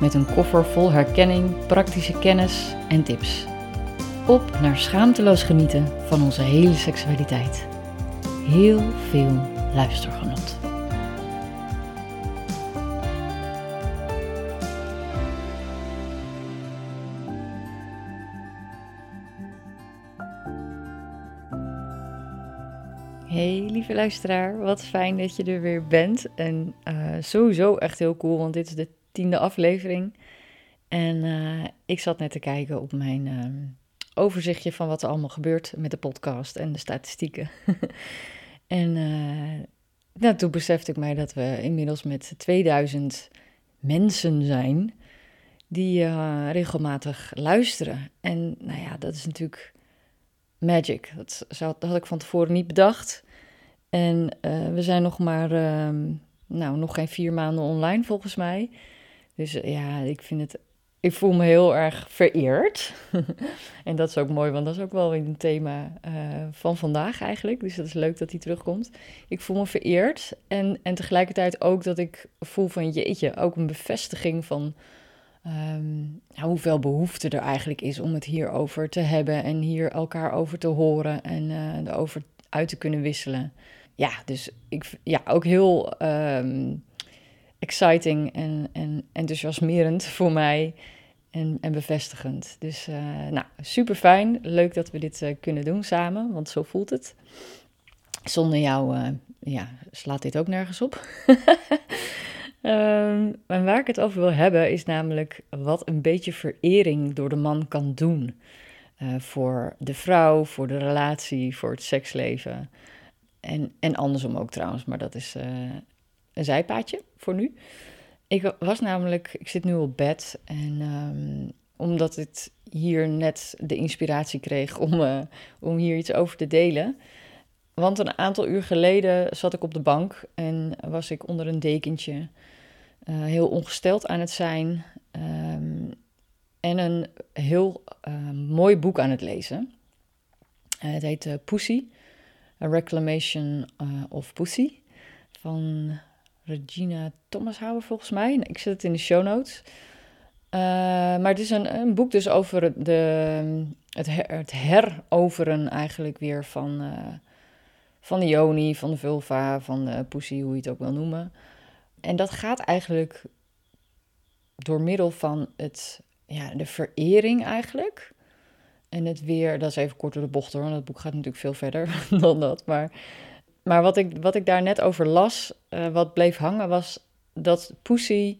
Met een koffer vol herkenning, praktische kennis en tips. Op naar schaamteloos genieten van onze hele seksualiteit. Heel veel luistergenot. Hey lieve luisteraar, wat fijn dat je er weer bent. En uh, sowieso echt heel cool, want dit is de tiende aflevering. En uh, ik zat net te kijken op mijn uh, overzichtje van wat er allemaal gebeurt met de podcast en de statistieken. en nou, toen besefte ik mij dat we inmiddels met 2000 mensen zijn die regelmatig luisteren. En nou ja, dat is natuurlijk magic. Dat, dat had ik van tevoren niet bedacht. En uh, we zijn nog maar, uh, nou, nog geen vier maanden online volgens mij. Dus uh, ja, ik vind het, ik voel me heel erg vereerd. en dat is ook mooi, want dat is ook wel een thema eh, van vandaag eigenlijk. Dus dat is leuk dat hij terugkomt. Ik voel me vereerd en, en tegelijkertijd ook dat ik voel van jeetje, ook een bevestiging van... Um, hoeveel behoefte er eigenlijk is om het hierover te hebben en hier elkaar over te horen en uh, erover uit te kunnen wisselen. Ja, dus ik, ja, ook heel um, exciting en, en enthousiasmerend voor mij en, en bevestigend. Dus uh, nou, super fijn. Leuk dat we dit uh, kunnen doen samen, want zo voelt het. Zonder jou ja, slaat dit ook nergens op. Um, en waar ik het over wil hebben is namelijk wat een beetje verering door de man kan doen. Voor de vrouw, voor de relatie, voor het seksleven. En, en andersom ook trouwens, maar dat is een zijpaadje voor nu. Ik was namelijk, ik zit nu op bed en um, omdat ik hier net de inspiratie kreeg om, uh, om hier iets over te delen. Want een aantal uur geleden zat ik op de bank en was ik onder een dekentje. Uh, heel ongesteld aan het zijn. Um, en een heel uh, mooi boek aan het lezen. Uh, het heet Pussy, A Reclamation of Pussy. Van Regina Thomashauer volgens mij. Ik zet het in de show notes. maar het is een, een, boek dus over de, het, her, het heroveren eigenlijk weer van, van de yoni, van de vulva, van de pussy, hoe je het ook wil noemen. En dat gaat eigenlijk door middel van het, ja, de verering eigenlijk. En het weer, dat is even kort door de bocht hoor, want het boek gaat natuurlijk veel verder dan dat. Maar, maar wat, ik, wat ik daar net over las, uh, wat bleef hangen, was dat Pussy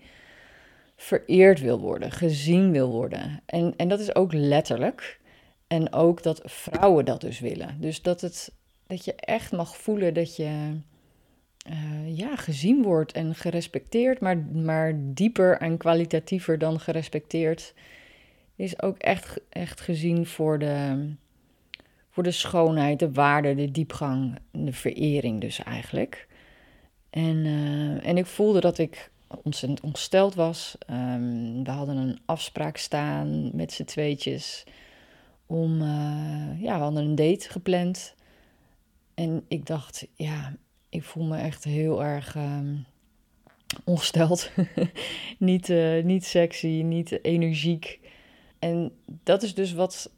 vereerd wil worden, gezien wil worden. En, en dat is ook letterlijk. En ook dat vrouwen dat dus willen. Dus dat, het, dat je echt mag voelen dat je uh, ja, gezien wordt en gerespecteerd, maar, maar dieper en kwalitatiever dan gerespecteerd, is ook echt, echt gezien voor de, voor de schoonheid, de waarde, de diepgang, de verering dus eigenlijk. En, uh, en ik voelde dat ik ontzettend ongesteld was. Um, we hadden een afspraak staan met z'n tweetjes om, uh, ja, we hadden een date gepland. En ik dacht, ja, ik voel me echt heel erg um, ongesteld. niet, uh, niet sexy, niet energiek. En dat is dus wat,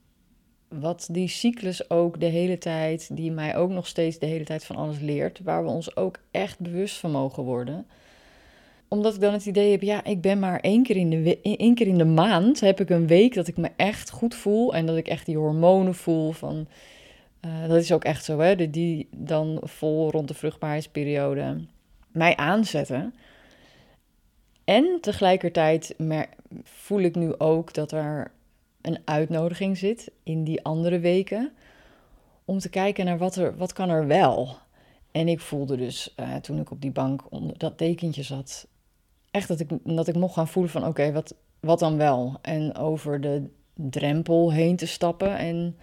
wat die cyclus ook de hele tijd, die mij ook nog steeds de hele tijd van alles leert, waar we ons ook echt bewust van mogen worden omdat ik dan het idee heb, ja, ik ben maar één keer, in de één keer in de maand, heb ik een week dat ik me echt goed voel en dat ik echt die hormonen voel van uh, dat is ook echt zo, hè, die dan vol rond de vruchtbaarheidsperiode mij aanzetten. En tegelijkertijd voel ik nu ook dat er een uitnodiging zit in die andere weken om te kijken naar wat, er, wat kan er wel. En ik voelde dus uh, toen ik op die bank onder dat dekentje zat, echt dat ik, dat ik mocht gaan voelen van oké, wat, wat dan wel? En over de drempel heen te stappen en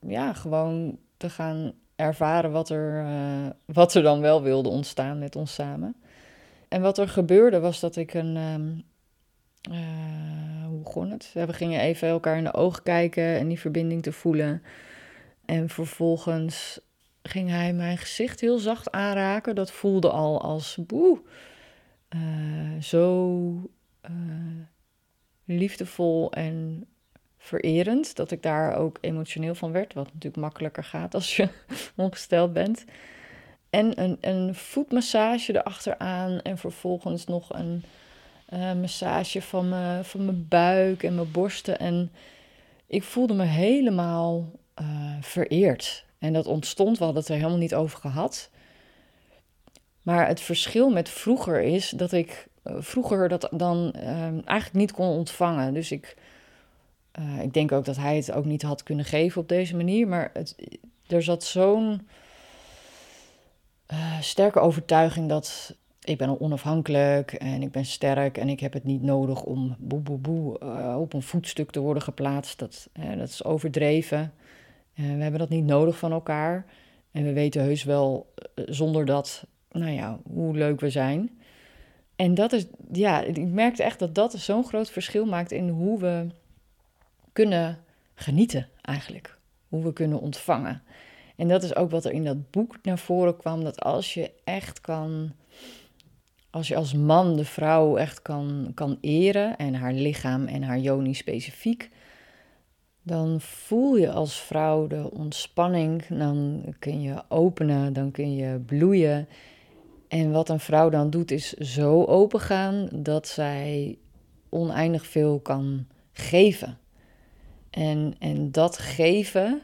ja, gewoon te gaan ervaren wat er, uh, wat er dan wel wilde ontstaan met ons samen. En wat er gebeurde was dat ik een. Um, uh, hoe begon het? We gingen even elkaar in de ogen kijken en die verbinding te voelen. En vervolgens ging hij mijn gezicht heel zacht aanraken. Dat voelde al als boe. Uh, zo liefdevol en vererend. Dat ik daar ook emotioneel van werd. Wat natuurlijk makkelijker gaat als je ongesteld bent. En een, een voetmassage erachteraan. En vervolgens nog een uh, massage van van mijn buik en mijn borsten. En ik voelde me helemaal uh, vereerd. En dat ontstond, we hadden het er helemaal niet over gehad. Maar het verschil met vroeger is dat ik uh, vroeger dat dan eigenlijk niet kon ontvangen. Dus ik, ik denk ook dat hij het ook niet had kunnen geven op deze manier. Maar het, er zat zo'n sterke overtuiging dat ik ben onafhankelijk en ik ben sterk en ik heb het niet nodig om boe boe boe uh, op een voetstuk te worden geplaatst. Dat, uh, dat is overdreven. we hebben dat niet nodig van elkaar. En we weten heus wel zonder dat, nou ja, hoe leuk we zijn. En dat is, ja, ik merkte echt dat dat zo'n groot verschil maakt in hoe we kunnen genieten eigenlijk. Hoe we kunnen ontvangen. En dat is ook wat er in dat boek naar voren kwam: dat als je echt kan, als je als man de vrouw echt kan, kan eren en haar lichaam en haar joni specifiek, dan voel je als vrouw de ontspanning, dan kun je openen, dan kun je bloeien. En wat een vrouw dan doet, is zo opengaan dat zij oneindig veel kan geven. En, en dat geven,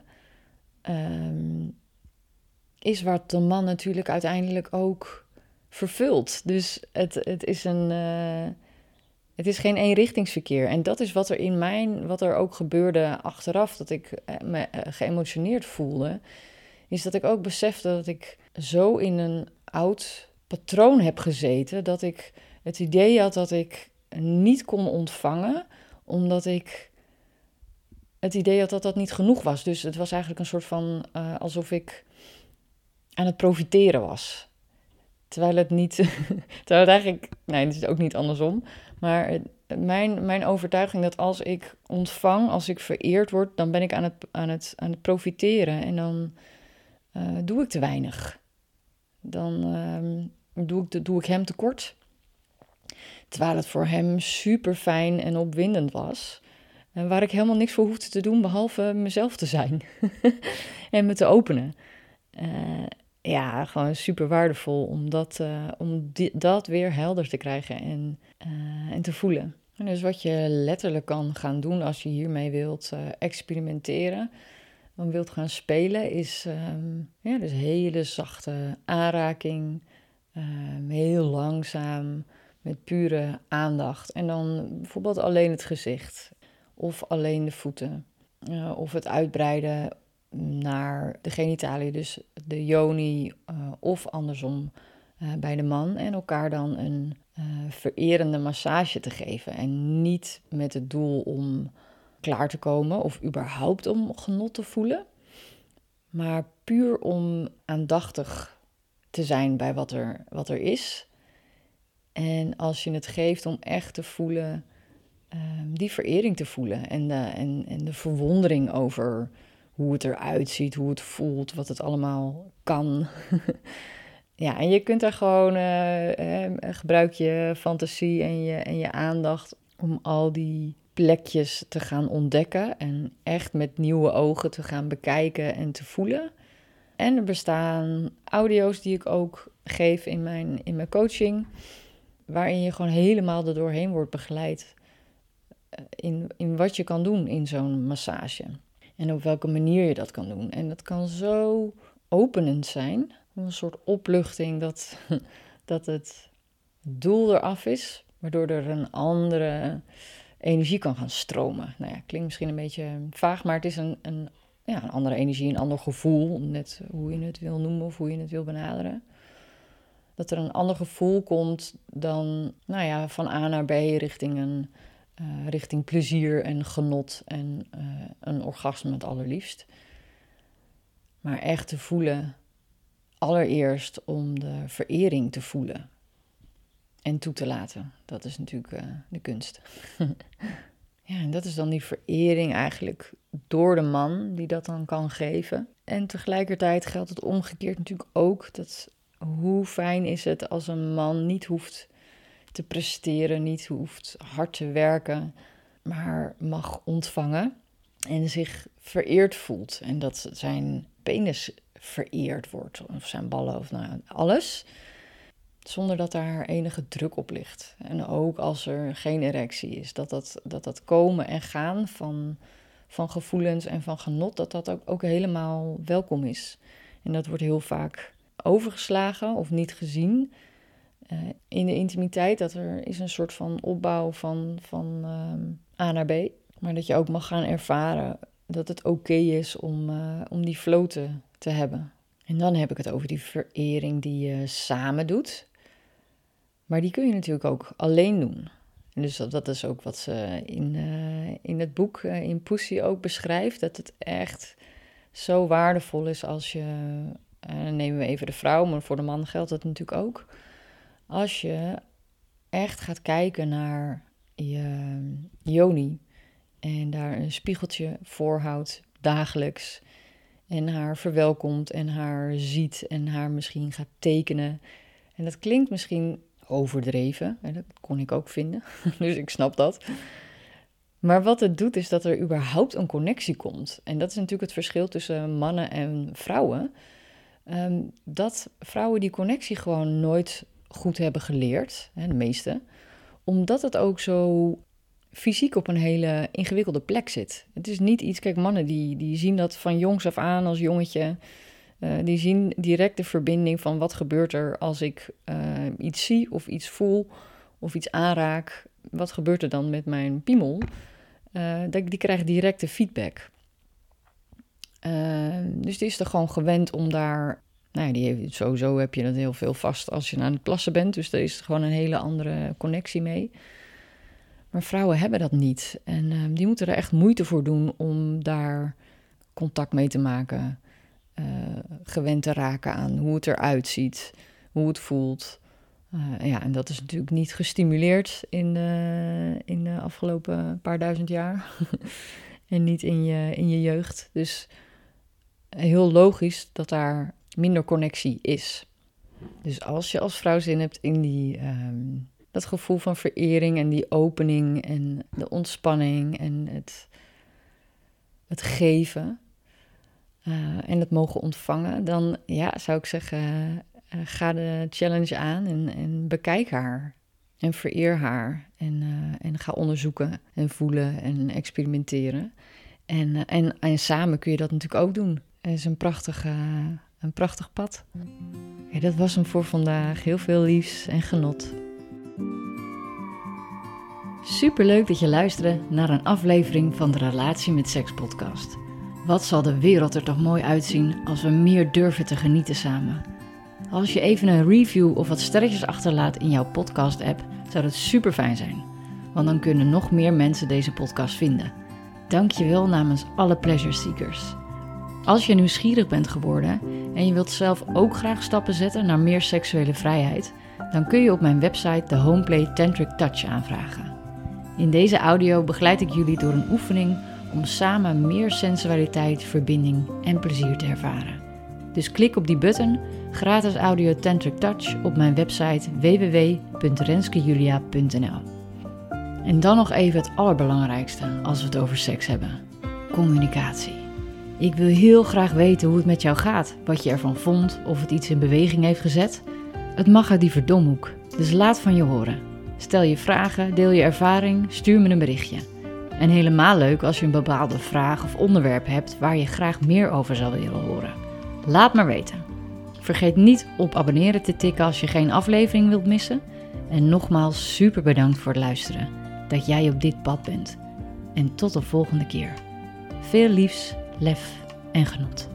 Ehm, is wat de man natuurlijk uiteindelijk ook vervult. Dus het, het is een. Uh, het is geen eenrichtingsverkeer. En dat is wat er in mijn, wat er ook gebeurde achteraf, dat ik eh, me eh, geëmotioneerd voelde, is dat ik ook besefte dat ik zo in een oud patroon heb gezeten, dat ik het idee had dat ik niet kon ontvangen, omdat ik het idee had dat dat niet genoeg was. Dus het was eigenlijk een soort van alsof ik aan het profiteren was. Terwijl het niet, terwijl het eigenlijk, nee, het is ook niet andersom. Maar mijn, mijn overtuiging dat als ik ontvang, als ik vereerd word, dan ben ik aan het, aan het, aan het profiteren. En dan uh, doe ik te weinig. Dan uh, doe, ik, doe ik hem tekort. Terwijl het voor hem super fijn en opwindend was. En waar ik helemaal niks voor hoefde te doen behalve mezelf te zijn en me te openen. Uh, ja, gewoon super waardevol om dat, uh, om dat weer helder te krijgen en, uh, en te voelen. En dus wat je letterlijk kan gaan doen als je hiermee wilt experimenteren, dan wilt gaan spelen, is um, ja, dus hele zachte aanraking, um, heel langzaam, met pure aandacht. En dan bijvoorbeeld alleen het gezicht of alleen de voeten. Of het uitbreiden naar de genitalie, dus de yoni, uh, of andersom uh, bij de man. En elkaar dan een vererende massage te geven. En niet met het doel om klaar te komen of überhaupt om genot te voelen. Maar puur om aandachtig te zijn bij wat er, wat er is. En als je het geeft om echt te voelen Ehm, die verering te voelen. En de, en, en de verwondering over hoe het eruit ziet, hoe het voelt, wat het allemaal kan. ja, en je kunt daar gewoon, uh, gebruik je fantasie en je, en je aandacht om al die plekjes te gaan ontdekken en echt met nieuwe ogen te gaan bekijken en te voelen. En er bestaan audio's die ik ook geef in mijn, in mijn coaching, waarin je gewoon helemaal er doorheen wordt begeleid in, in wat je kan doen in zo'n massage. En op welke manier je dat kan doen. En dat kan zo openend zijn. Een soort opluchting dat, dat het doel eraf is. Waardoor er een andere energie kan gaan stromen. Nou ja, klinkt misschien een beetje vaag, maar het is een, een, ja, een andere energie, een ander gevoel. Net hoe je het wil noemen of hoe je het wil benaderen. Dat er een ander gevoel komt dan nou ja, van A naar B richting een eh, richting plezier en genot en uh, een orgasme het allerliefst. Maar echt te voelen, allereerst om de verering te voelen en toe te laten. Dat is natuurlijk uh, de kunst. ja, en dat is dan die verering eigenlijk door de man die dat dan kan geven. En tegelijkertijd geldt het omgekeerd natuurlijk ook dat hoe fijn is het als een man niet hoeft te presteren, niet hoeft hard te werken, maar mag ontvangen en zich vereerd voelt. En dat zijn penis vereerd wordt, of zijn ballen, of nou, alles. Zonder dat daar enige druk op ligt. En ook als er geen erectie is, dat dat, dat, dat komen en gaan van, van gevoelens en van genot, dat dat ook, ook helemaal welkom is. En dat wordt heel vaak overgeslagen of niet gezien. Uh, in de intimiteit, dat er is een soort van opbouw van, van uh, A naar B. Maar dat je ook mag gaan ervaren dat het oké is om, uh, om die floten te hebben. En dan heb ik het over die verering die je samen doet. Maar die kun je natuurlijk ook alleen doen. En dus dat, is ook wat ze in, in het boek in Pussy ook beschrijft. Dat het echt zo waardevol is als je dan nemen we even de vrouw, maar voor de man geldt dat natuurlijk ook. Als je echt gaat kijken naar je Joni en daar een spiegeltje voorhoudt dagelijks en haar verwelkomt en haar ziet en haar misschien gaat tekenen. En dat klinkt misschien overdreven, dat kon ik ook vinden, dus ik snap dat. Maar wat het doet is dat er überhaupt een connectie komt. En dat is natuurlijk het verschil tussen mannen en vrouwen. Ehm, dat vrouwen die connectie gewoon nooit goed hebben geleerd, hè, de meeste, omdat het ook zo fysiek op een hele ingewikkelde plek zit. Het is niet iets, kijk, mannen die, die zien dat van jongs af aan als jongetje. Uh, die zien direct de verbinding van wat gebeurt er als ik uh, iets zie of iets voel of iets aanraak. Wat gebeurt er dan met mijn piemel? Uh, die krijgen directe feedback. Dus die is er gewoon gewend om daar. Nou ja, sowieso heb je dat heel veel vast als je aan het plassen bent. Dus daar is gewoon een hele andere connectie mee. Maar vrouwen hebben dat niet. En ehm, die moeten er echt moeite voor doen om daar contact mee te maken. Uh, gewend te raken aan hoe het eruit ziet, hoe het voelt. Uh, ja, en dat is natuurlijk niet gestimuleerd in de, in de afgelopen paar duizend jaar. en niet in je, in je jeugd. Dus heel logisch dat daar minder connectie is. Dus als je als vrouw zin hebt in die, ehm, dat gevoel van verering en die opening en de ontspanning en het, het geven uh, en het mogen ontvangen, dan ja, zou ik zeggen, uh, ga de challenge aan en, en, bekijk haar. En vereer haar en, uh, en ga onderzoeken en voelen en experimenteren. En, en, en samen kun je dat natuurlijk ook doen. Het is een prachtig, een prachtig pad. Ja, dat was hem voor vandaag. Heel veel liefs en genot. Super leuk dat je luisterde naar een aflevering van de Relatie met Seks podcast. Wat zal de wereld er toch mooi uitzien als we meer durven te genieten samen? Als je even een review of wat sterretjes achterlaat in jouw podcast-app, zou dat super fijn zijn. Want dan kunnen nog meer mensen deze podcast vinden. Dank je wel namens alle pleasure seekers. Als je nieuwsgierig bent geworden en je wilt zelf ook graag stappen zetten naar meer seksuele vrijheid, dan kun je op mijn website de Homeplay Tantric Touch aanvragen. In deze audio begeleid ik jullie door een oefening om samen meer sensualiteit, verbinding en plezier te ervaren. Dus klik op die button, gratis audio Tantric Touch, op mijn website www.renskejulia.nl. En dan nog even het allerbelangrijkste als we het over seks hebben: communicatie. Ik wil heel graag weten hoe het met jou gaat, wat je ervan vond, of het iets in beweging heeft gezet. Het mag uit die verdomhoek, dus laat van je horen. Stel je vragen, deel je ervaring, stuur me een berichtje. En helemaal leuk als je een bepaalde vraag of onderwerp hebt waar je graag meer over zou willen horen. Laat maar weten. Vergeet niet op abonneren te tikken als je geen aflevering wilt missen. En nogmaals super bedankt voor het luisteren. Dat jij op dit pad bent. En tot de volgende keer. Veel liefs lef en genot.